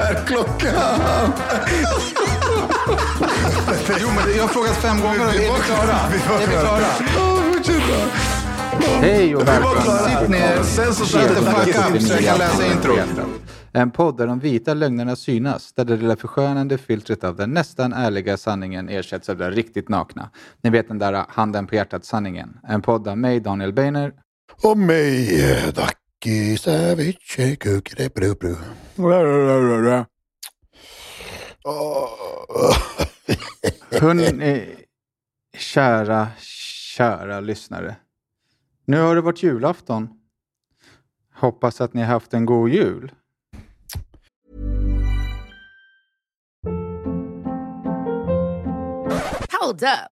Är klockan? Jo, men jag har frågat fem gånger är vi klara? Är vi klara? Hej och välkomna. Sitt ner, Sen så shut the fuck up så jag kan läsa intro. En podd där de vita lögnerna synas, där det lilla förskönande filtret av den nästan ärliga sanningen ersätts av den riktigt nakna. Ni vet den där handen på hjärtat-sanningen. En podd av mig, Daniel Beiner. Och mig, eh, Dacke Savice Kukrepru. Hörni, kära, kära lyssnare. Nu har det varit julafton. Hoppas att ni har haft en god jul. Hold up.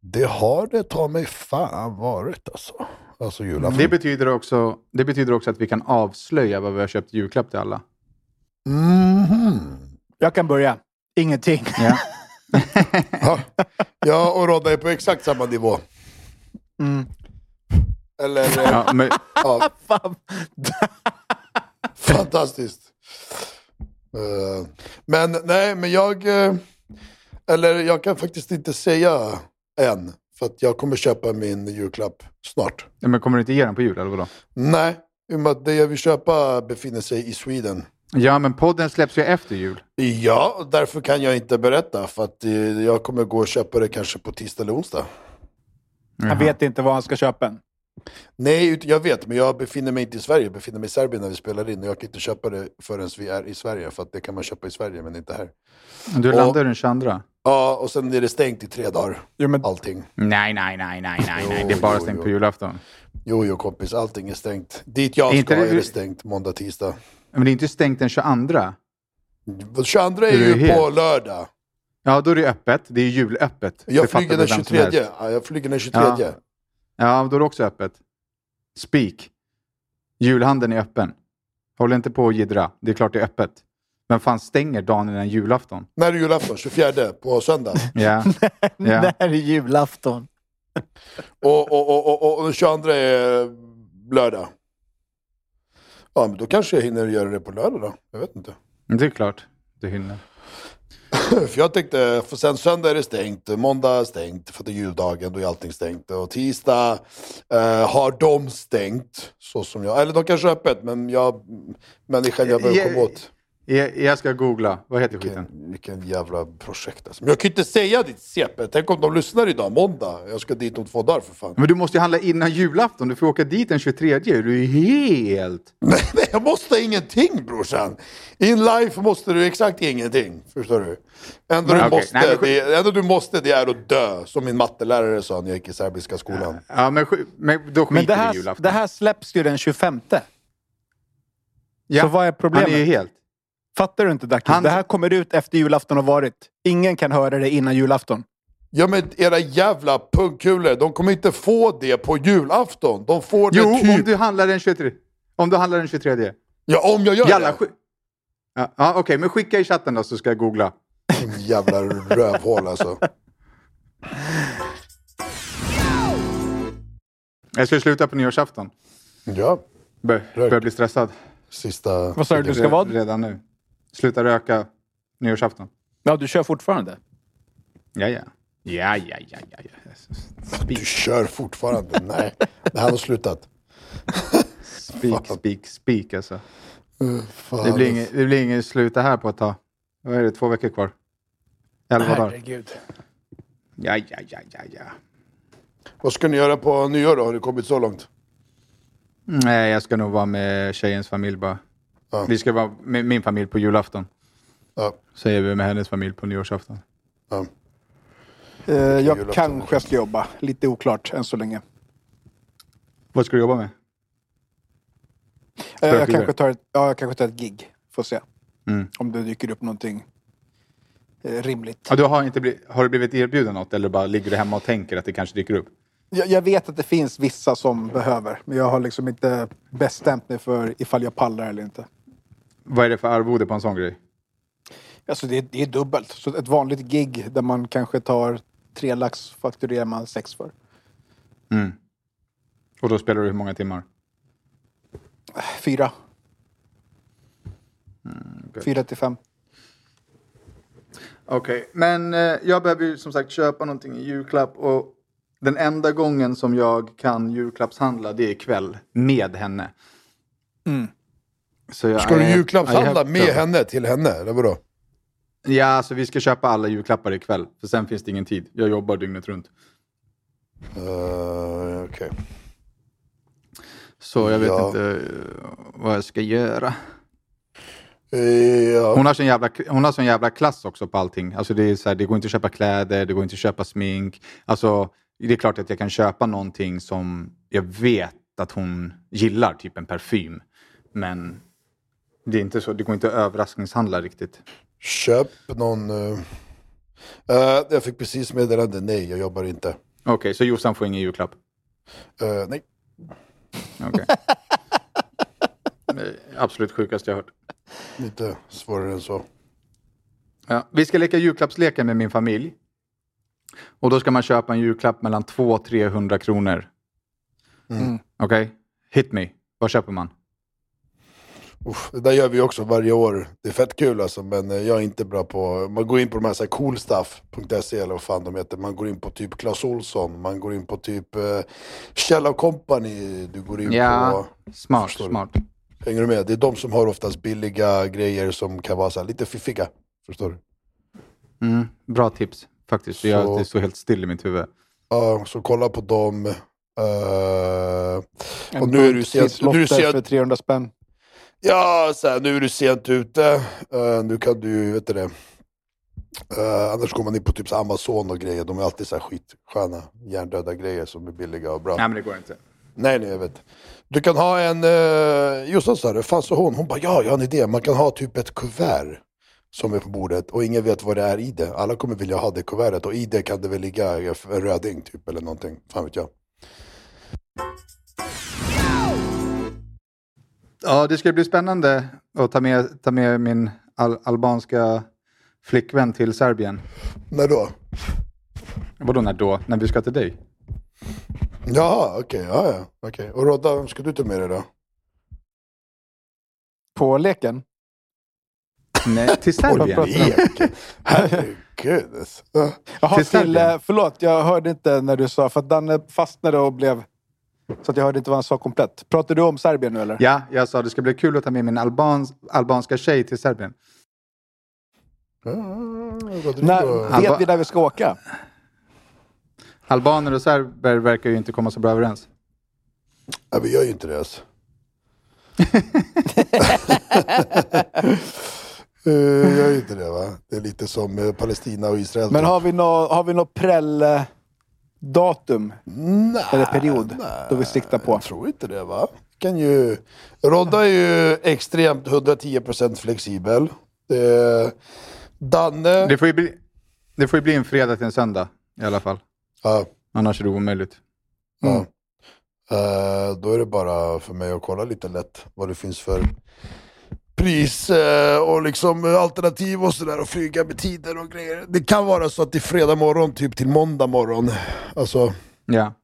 Det har det ta mig fan varit alltså. Alltså julafton. Det betyder, också, det betyder också att vi kan avslöja vad vi har köpt julklapp till alla. Mhm. Jag kan börja. Ingenting. Ja. Ja. Jag och Rodda är på exakt samma nivå. Eller, eh, Ja, men, ja, Fan. fantastiskt. Eh, men nej, men jag... eh, eller jag kan faktiskt inte säga än. För att jag kommer köpa min julklapp snart. men kommer du inte ge den på jul eller vadå? Nej, i och med att det jag vill köpa befinner sig i Sweden. Ja, men podden släpps ju efter jul. Ja, därför kan jag inte berätta. För att eh, jag kommer gå och köpa det kanske på tisdag eller onsdag. Han vet inte vad han ska köpa än. Nej, jag vet, men jag befinner mig inte i Sverige. Jag befinner mig i Serbien när vi spelar in. Och jag kan inte köpa det förrän vi är i Sverige. För att det kan man köpa i Sverige, men inte här. Du Och- landar den 22. Ja, och sen är det stängt i tre dagar. Jo, men, Allting. Nej, nej, nej, nej, nej, nej. Det är bara jo, stängt jo. på julafton. Jo, jo kompis, allting är stängt. Dit jag Inte ska det- är det stängt måndag, tisdag. Men det är inte stängt den 22. 22 är är ju helt- på lördag. Ja, då är det öppet. Det är julöppet. Jag flyger den vem som 23. helst. Ja, jag flyger den 23. Ja. Ja, då är det också öppet. Speak. Julhandeln är öppen. Håll inte på och jiddra. Det är klart det är öppet. Men fan stänger dagen innan julafton? När är julafton? 24 på söndag. Ja. här är julafton. Och, och, och, och, och den 22 är lördag. Ja, men då kanske jag hinner göra det på lördag då. Jag vet inte. Det är klart. Du hinner. För jag tänkte, för sen söndag är det stängt, måndag är stängt, för det är juldagen, då är allting stängt. Och tisdag eh, har de stängt, så som jag, eller de kanske har öppet, men jag, människan jag behöver komma åt. Jag, ska googla. Vad heter skiten? Vilken, vilken jävla projekt alltså. Men jag kan ju inte säga ditt CP, tänk om de lyssnar idag, måndag. Jag ska dit om två dagar för fan. Men du måste ju handla innan julafton. Du får åka dit den 23. Du är helt... Nej, nej, jag måste ingenting brorsan. In life måste du exakt ingenting. Förstår du? Enda, du, okej, måste, nej, men- det, enda du måste det är att dö. Som min mattelärare sa när jag gick i serbiska skolan. Ja, men, men då skiter Men det här, julafton. det här släpps ju den 25. ja. Så vad är problemet? Han är ju helt... Fattar du inte Dacke? Han- Det här kommer ut efter julafton har varit. Ingen kan höra det innan julafton. Ja men era jävla pungkulor, de kommer inte få det på julafton. De får det Jo, typ... om du handlar den 23. Om du handlar den 23. Ja, om jag gör Jalla, det. sk- Ja, ja, Okej, men skicka i chatten då så ska jag googla. Jävla rövhål alltså. Jag ska sluta på nyårsafton. Ja, Bör, börjar bli stressad. sista... Vad sa du? Du ska vad? Redan nu. Sluta röka nyårsafton. Ja, du kör fortfarande? Ja, ja. Ja, ja, ja, ja. Du kör fortfarande? Nej, det här har slutat. Speak, speak, speak alltså. Fan. Det blir, inget, det blir inget sluta här på ett tag. Vad är det, två veckor kvar? Elva dagar. Herregud. Ja, ja, ja, ja, ja. Vad ska ni göra på nyår då? Har det kommit så långt? Nej, jag ska nog vara med tjejens familj bara. Ja. Vi ska vara med min familj på julafton. Ja. Så är vi med hennes familj på nyårsafton. ja. Eh, jag julafton. kanske ska jobba. Lite oklart än så länge. Vad ska du jobba med? Eh, jag, kanske tar ett, ja, jag kanske tar ett gig. Får se. Mm. Om det dyker upp någonting eh, rimligt. Ja, du har, inte blivit, har du blivit erbjuden något eller bara ligger du hemma och tänker att det kanske dyker upp? Jag, jag vet att det finns vissa som behöver. Men jag har liksom inte bestämt mig för ifall jag pallar eller inte. Vad är det för arvode på en sån grej? Alltså det, det är dubbelt. Så ett vanligt gig där man kanske tar tre lax fakturerar man sex för. Mm. Och då spelar du hur många timmar? Fyra. gött. Fyra till fem. Okej, men eh, jag behöver ju som sagt köpa någonting i julklapp och den enda gången som jag kan julklappshandla det är ikväll med henne. Mm. Så Ska du I- julklappshandla med to. henne till henne? Eller vadå? Ja, alltså vi ska köpa alla julklappar ikväll. För sen finns det ingen tid. Jag jobbar dygnet runt. Uh, Okej. Så jag vet Ja. inte eh, vad jag ska göra. Eh, Ja. Hon har sån jävla, hon har sån jävla klass också på allting. Alltså det, är så här, det går inte att köpa kläder, det går inte att köpa smink. Alltså, det är klart att jag kan köpa någonting som jag vet att hon gillar, typ en parfym. Men det är inte så, det går inte att överraskningshandla riktigt. Köp någon... eh, jag fick precis meddelande, nej jag jobbar inte. Okej, så Jossan får ingen julklapp? Eh, nej. Okej. Är absolut sjukaste jag hört. Lite svårare än så. Ja, vi ska leka julklappsleken med min familj. Och då ska man köpa en julklapp mellan 200 och 300 kronor. Mm. Okej? Hit me. Vad köper man? Uff, det där gör vi också varje år. Det är fett kul alltså, men eh, jag är inte bra på... Man går in på de här, så här coolstuff.se eller vad fan de heter. Man går in på typ Clas Ohlson, man går in på typ uh, Kjell Company. Du går in Ja, på... smart, smart. Hänger du med? Det är de som har oftast billiga grejer som kan vara så här, lite fiffiga. Förstår du? Mm, bra tips faktiskt. Det, Så- att det står helt still i mitt huvud. Ja, så kolla på dem. eh, En och nu är du sent, nu är du sent, för 300 spänn. Ja, så här, nu är du sent ute. Eh, nu kan du, vet du det. Eh, annars går man in på typ Amazon och grejer. De är alltid så här skitsköna, hjärndöda grejer som är billiga och bra. Nej, men det går inte. Nej, nej, jag vet. Du kan ha en, uh, just så här, fan så hon, hon bara ja, jag har en idé. Man kan ha typ ett kuvert som är på bordet och ingen vet vad det är i det. Alla kommer vilja ha det kuvertet och i det kan det väl ligga en röding typ eller någonting. Fan vet jag. Ja, det ska bli spännande att ta med, ta med min al albanska flickvän till Serbien. När då? Vadå när då? När vi ska till dig? Jaha, okej, ja, ja, okej. Och Rodda, vem ska du ta med dig då? På leken? Nej, till Serbien? Herregud. alltså. Ja. Jaha, Till till, Serbien? eh, förlåt, jag hörde inte när du sa, för att Danne fastnade och blev... Så att jag hörde inte vad han sa komplett. Pratar du om Serbien nu eller? Ja, jag sa det ska bli kul att ta med min albans, albanska tjej till Serbien. Ja, Rodrigo. När, vet vi när vi ska åka? Albaner och serber verkar ju inte komma så bra överens. Ja, vi gör ju inte det alltså. Jag gör ju inte det va. Det är lite som eh, Palestina och Israel. Men har vi något har vi nå präll-datum? Nej, eller period då vi siktar på? Jag tror inte det va. Kan ju... Rodda är ju extremt 110% flexibel. Det... Danne... Det får, ju bli, det får ju bli en fredag till en söndag i alla fall. Ja, Annars är det omöjligt. ja. Mm. Eh, då är det bara för mig att kolla lite lätt vad det finns för pris eh, och liksom eh, alternativ och sådär och flyga med tider och grejer. Det kan vara så att det är fredag morgon typ till måndag morgon. Alltså, Ja.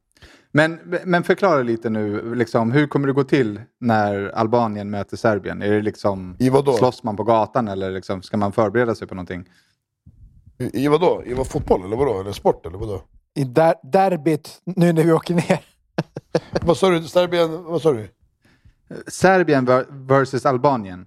Men, men förklara lite nu, liksom, hur kommer det gå till när Albanien möter Serbien? Är det liksom, I vad då? slåss man på gatan eller liksom, ska man förbereda sig på någonting? i, I vadå? I vad fotboll eller vadå? Eller sport eller vadå? I der derbyt, nu när vi åker ner. vad sa du? Serbien? Vad sa du? Serbien ver- versus Albanien.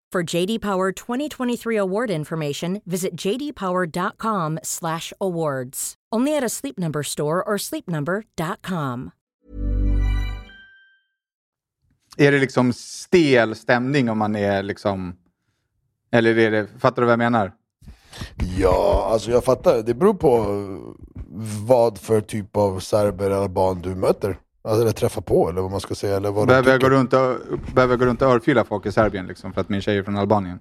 For JD Power 2023 award information, visit jdpower.com/awards. Only at a Sleep Number store or sleepnumber.com. Är det liksom stel stämning om man är liksom... Eller är det, fattar du vad jag menar? Ja, alltså jag fattar. Det beror på vad för typ av serber eller alban du möter. Alltså, eller träffar på, eller vad man ska säga. Eller vad Behöver jag, gå runt och, behöver jag gå runt och örfila folk i Serbien liksom, för att min tjej är från Albanien?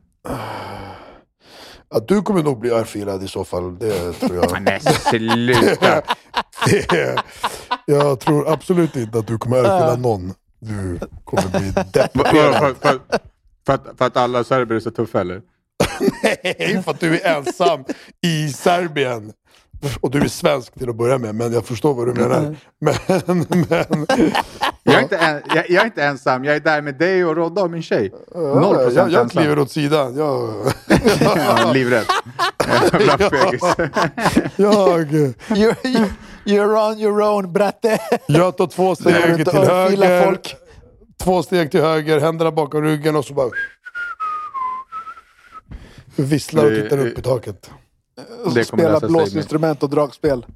Att du kommer nog bli örfilad i så fall, det tror jag. Men sluta! det, jag tror absolut inte att du kommer örfila någon. Du kommer bli deprimerad. för, för, för, att, för att alla serber är så tuffa eller? Nej, för att du är ensam i Serbien. Och du är svensk till att börja med, men jag förstår vad du menar. Men, men... Jag är, inte en, jag, jag är inte ensam, jag är där med dig och Rodda och min tjej. Noll procent jag, jag ensam. kliver åt sidan. Jag, Ja, livrädd. Jävla fegis. jag, You, you, you're on your own, bratte. jag tar två steg till höger. folk. Två steg till höger, händerna bakom ryggen och så bara... Visslar och tittar upp i taket. Kommer Spela blåsinstrument och dragspel.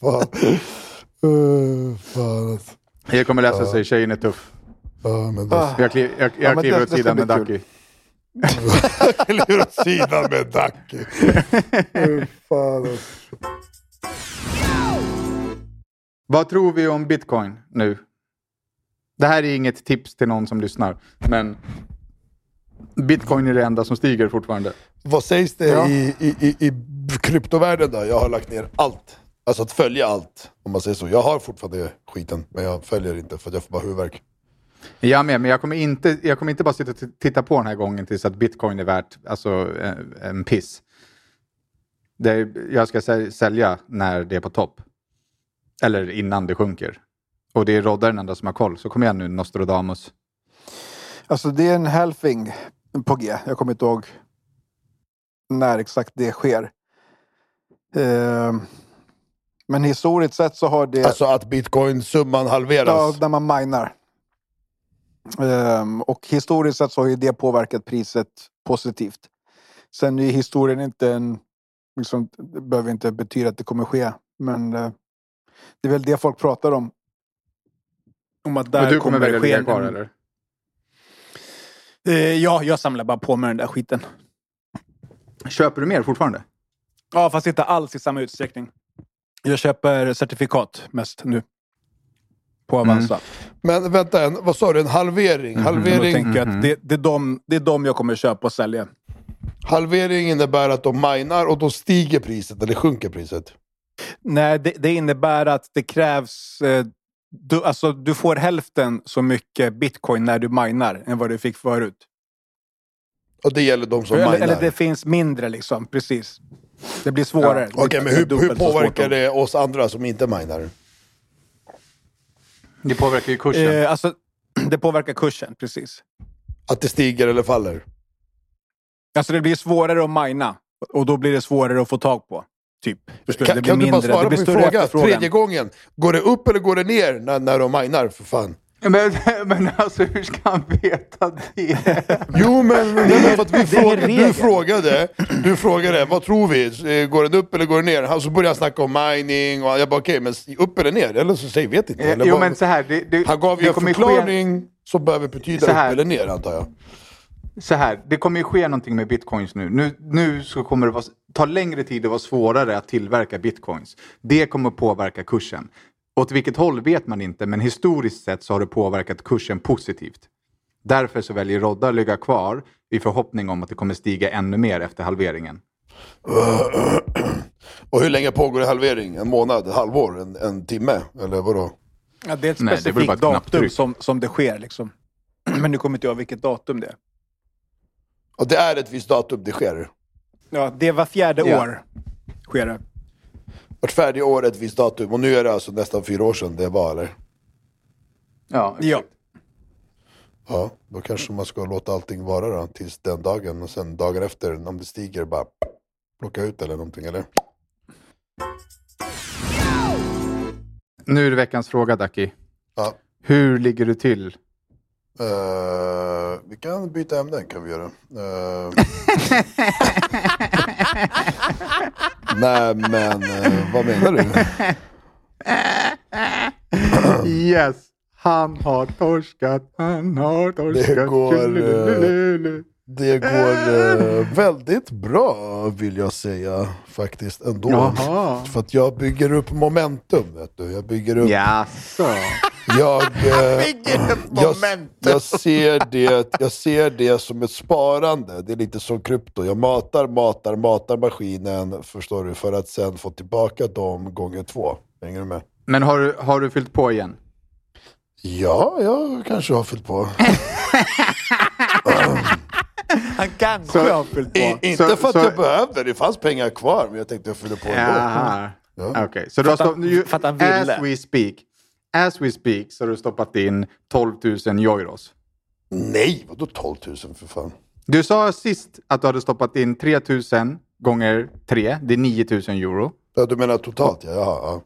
fan. Uh, fan. Det kommer lösa sig, tjejen är tuff. Ja, men det Jag, kliv, jag, Ja, jag men kliver åt sidan med. Ducky. kliver åt sidan med Ducky. Uh, fan alltså. Vad tror vi om bitcoin nu? Det här är inget tips till någon som lyssnar, men bitcoin är det enda som stiger fortfarande. Vad sägs det Ja. i, i, i, i kryptovärlden då? Jag har lagt ner allt. Alltså att följa allt, om man säger så. Jag har fortfarande skiten, men jag följer inte för att jag får bara huvudvärk. Jag med, men jag kommer inte, jag kommer inte bara sitta och titta på den här gången tills att bitcoin är värt alltså, en piss. Det jag ska säl- sälja när det är på topp. Eller innan det sjunker. Och det är Rodda den enda som har koll. Så kom igen nu Nostradamus. Alltså det är en halving på G. Jag kommer inte ihåg när exakt det sker. Ehm, men historiskt sett så har det... Alltså att bitcoin-summan Ja, halveras. när man minar. Ehm, och historiskt sett så har ju det påverkat priset positivt. Sen är historien inte en... Liksom, det behöver inte betyda att det kommer ske. Men eh, det är väl det folk pratar om. Om att där Och du kommer välja det ske ligga kvar eller? Eh, ja, jag samlar bara på mig den där skiten. Köper du mer fortfarande? Ja, fast inte alls i samma utsträckning. Jag köper certifikat mest nu. På Avanza. Men vänta, en, vad sa du? En halvering? Då Halvering, jag att det, det, är de, det är de jag kommer köpa och sälja. halvering innebär att de minar och då stiger priset, eller sjunker priset. Nej, det, det innebär att det krävs... Eh, du, alltså, du får hälften så mycket bitcoin när du minar än vad du fick förut. Och det gäller de som Eller, minar. eller det finns mindre liksom, precis. Det blir svårare. Okej, Det- men hur, hur påverkar det oss andra som inte minar? Det påverkar ju kursen. Eh, alltså, det påverkar kursen, precis. Att det stiger eller faller? Alltså det blir svårare att mina och då blir det svårare att få tag på. Typ. Förstår Kan, Det blir kan du bara svara på min fråga? Tredje gången. Går det upp eller går det ner när, när de minar för fan? Men, men alltså hur ska han veta det? Jo men, men för att vi frågade, du frågade, du frågade vad tror vi? Eh, Går den upp eller går den ner? Han så började han snacka om mining och jag bara okej, men upp eller ner? Eller så säger vet inte. Eller jo vad- men så här. Det, det, han gav ju en kommer ske- förklaring som behöver betyda upp eller ner antar jag. så här, det kommer ju ske någonting med bitcoins nu. Nu, nu så kommer det vara, ta längre tid och vara svårare att tillverka bitcoins. Det kommer påverka kursen. Åt vilket håll vet man inte, men historiskt sett så har det påverkat kursen positivt. Därför så väljer Rodda att ligga kvar i förhoppning om att det kommer stiga ännu mer efter halveringen. Och hur länge pågår det halvering? En månad? Ett halvår? En, en timme? Eller vadå? Ja, det är ett Nej, är specifikt datum som, som det sker. Liksom. Men nu kommer inte jag vilket datum det är. Och det är ett visst datum det sker? Ja, det var fjärde Ja. år sker det. Vart färdig år ett visst datum. Och nu är det alltså nästan fyra år sedan det var eller? Ja, Ja. Ja, då kanske man ska låta allting vara då, tills den dagen och sen dagen efter om det stiger bara plocka ut eller någonting eller? Nu är det veckans fråga, Daki. Ja. Hur ligger du till? Eh, vi kan byta ämnen kan vi göra. Eh, nej men eh, vad menar du? Yes! Han har torskat, han har torskat. Det går, Det går eh, väldigt bra vill jag säga faktiskt ändå. Jaha. För att jag bygger upp momentum. Vet du. Jag bygger upp Jaså? Jag, eh, jag, jag, ser det, jag ser det som ett sparande. Det är lite som krypto. Jag matar, matar, matar maskinen förstår du, för att sen få tillbaka dem gånger två. Hänger du med? Men har du, har du fyllt på igen? Ja, jag kanske har fyllt på. Han kanske Så- har fyllt på. I, inte Så- för att så- jag behövde, det fanns pengar kvar. Men jag tänkte jag fyller på ändå. Jaha. Ja. Okej, så du har att stoppat... att. As we speak. As we speak så har du stoppat in 12 000 euros. Nej, vadå 12 000 för fan? Du sa sist att du hade stoppat in 3 000 gånger 3. Det är 9 000 euro. Ja, du menar totalt ja. Ja.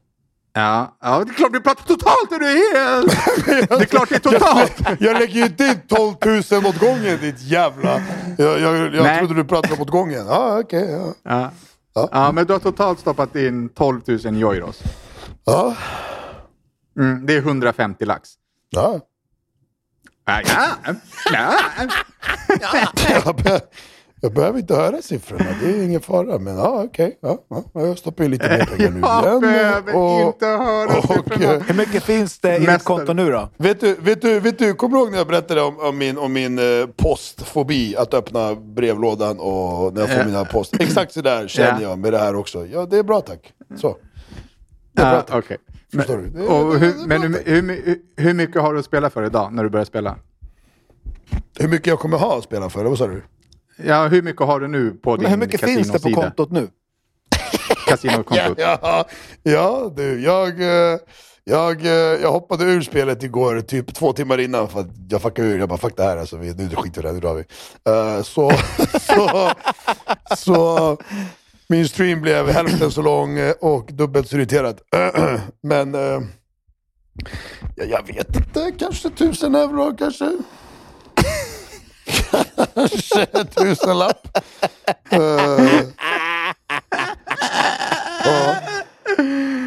Ja, ja det är klart vi pratar totalt! Är du helt... Det är klart det är totalt! Jag lägger ju inte in 12 000 åt gången ditt jävla... Jag, jag, jag trodde du pratade åt gången. Ja, okej. ja. Ja. Ja. ja, men du har totalt stoppat in 12 000 euros. Ja, Mm, det är 150 lax. ja. Ja, ja, ja. Jag, be, jag behöver inte höra siffrorna, det är ingen fara. Men ja, okej. Ja, ja, jag stoppar in lite mer pengar nu Jag igen. behöver och, inte höra och, siffrorna. eh, Hur mycket finns det i ditt konto nu då? Vet du, vet du, vet du, kommer du ihåg när jag berättade om, om min, om min eh, postfobi? Att öppna brevlådan och när jag får mina post. Exakt så där känner Ja. jag med det här också. Ja, det är bra tack. Så. Det är bra tack. okej. Förstår du? Det Och det hur, det men hur, hur, hur mycket har du att spela för idag när du börjar spela? Hur mycket jag kommer ha att spela för, vad sa du? Ja, hur mycket har du nu på Men din hur mycket finns det på kontot nu? Kasinokontot. Ja, ja du, jag, eh, jag, eh, jag hoppade ur spelet igår typ två timmar innan för att jag fuckade ur. Jag bara fuck det här alltså, vi, nu skiter vi i det här, nu drar vi. Eh, så, så, så min stream blev hälften så lång och dubbelt så irriterad. Men ja, jag vet inte, kanske tusen euro kanske. Kanske en tusenlapp. Eh, Ja.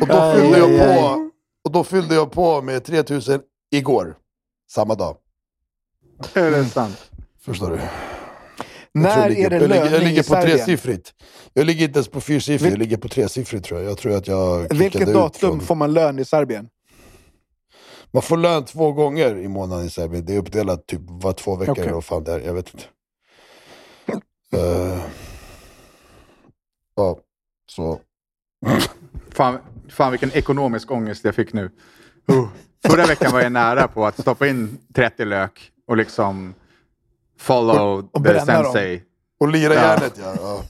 Och då fyllde jag på, och då fyllde jag på med 3000 igår. Samma dag. Är det sant? Förstår du? Jag När jag är det jag ligger, jag löning ligger på tresiffrigt. Jag ligger inte ens på fyrsiffrigt, Vil- jag ligger på tresiffrigt tror jag. Jag tror att jag Vilket datum från- får man lön i Serbien? Man får lön två gånger i månaden i Serbien. Det är uppdelat typ var två veckor eller vad fan det är. Jag vet inte. Eh, ja, så. Fan, fan vilken ekonomisk ångest jag fick nu. Uh. Förra veckan var jag nära på att stoppa in 30 lök och liksom follow Och- och the bränna dem. sensei. Och lira Ja. järnet ja. ja.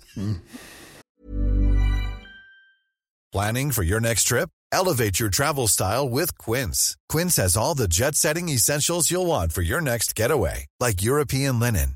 Planning for your next trip? Elevate your travel style with Quince. Quince has all the jet setting essentials you'll want for your next getaway, like European linen,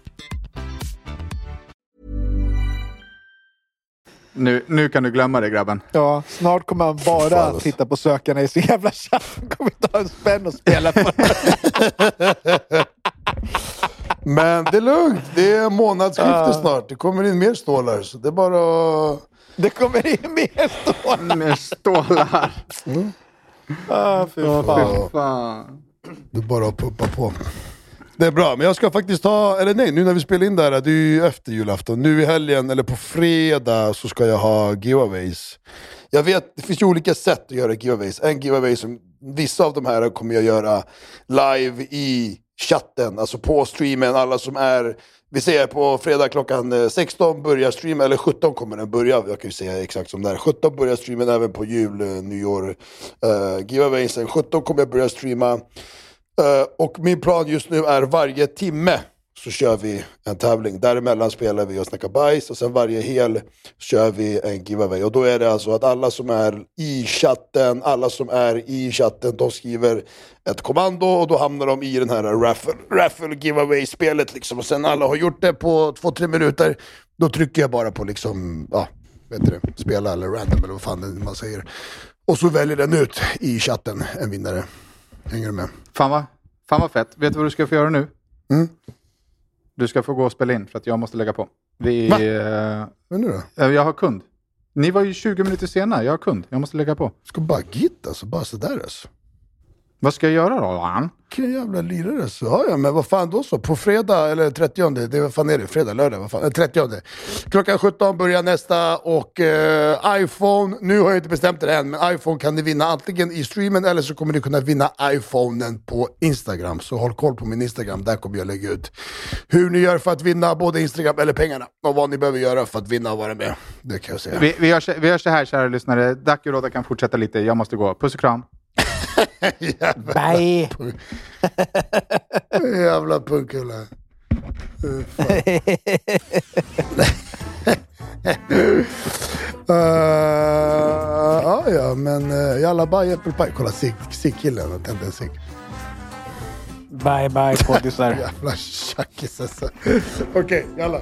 Nu, nu kan du glömma det grabben. Ja, snart kommer han bara Fan, alltså. titta på sökarna i sin jävla chatt. Han kommer inte ha en spänn att spela för. Men det är lugnt. Det är månadsskifte snart. Det kommer in mer stålar. Så det är bara att... Det kommer in mer stålar. Med stålar. Ah, fy. Fan. Det är bara att pumpa på. Det är bra, men jag ska faktiskt ta, eller nej, nu när vi spelar in det här, det är ju efter julafton. Nu i helgen, eller på fredag, så ska jag ha giveaways. Jag vet, det finns ju olika sätt att göra giveaways. En giveaway som, vissa av de här kommer jag göra live i chatten, alltså på streamen. Alla som är, vi säger på fredag klockan eh, 16 börjar streamen, eller 17 kommer den börja, jag kan ju säga exakt som det är. 17 börjar streamen även på jul, eh, nyår, eh, uh, giveawaysen. 17 kommer jag börja streama. Eh, och min plan just nu är varje timme så kör vi en tävling. Däremellan spelar vi och snackar bajs och sen varje hel kör vi en giveaway. Och då är det alltså att alla som är i chatten, alla som är i chatten, de skriver ett kommando och då hamnar de i den här raffle, raffle giveaway-spelet liksom. Och sen alla har gjort det på två, tre minuter, då trycker jag bara på liksom, ja, vet du det, spela eller random eller vad fan det man säger. Och så väljer den ut i chatten en vinnare. Hänger du med? Fan vad, fan vad fett. Vet du vad du ska få göra nu? Mm. Du ska få gå och spela in för att jag måste lägga på. Vi, Va? eh, Men nu då? jag har kund. Ni var ju 20 minuter sena. Jag har kund. Jag måste lägga på. Ska bara gitta alltså, bara sådär alltså. Vad ska jag göra då? Ann? Vilken jävla lirare. Så, ja, ja, men vad fan då så? På fredag, eller 30, det vad fan är det? Fredag, lördag, vad fan? Eh, 30. Klockan 17 börjar nästa och eh, iPhone, nu har jag inte bestämt det än, men iPhone kan ni vinna antingen i streamen eller så kommer ni kunna vinna iPhonen på Instagram. Så håll koll på min Instagram, där kommer jag lägga ut hur ni gör för att vinna både Instagram eller pengarna. Och vad ni behöver göra för att vinna och vara med. Det kan jag säga. Vi, vi, gör, vi gör så här kära lyssnare. Dac och Rodda kan fortsätta lite. Jag måste gå. Puss och kram. Jävla, Nej. jävla punkkula. Fy fan. Eh, ja, ja, men uh, jalla bye apple pie. Kolla ciggkillen och tände en cigg. Bye bye poddisar. Jävla tjackis alltså. Okej, jalla.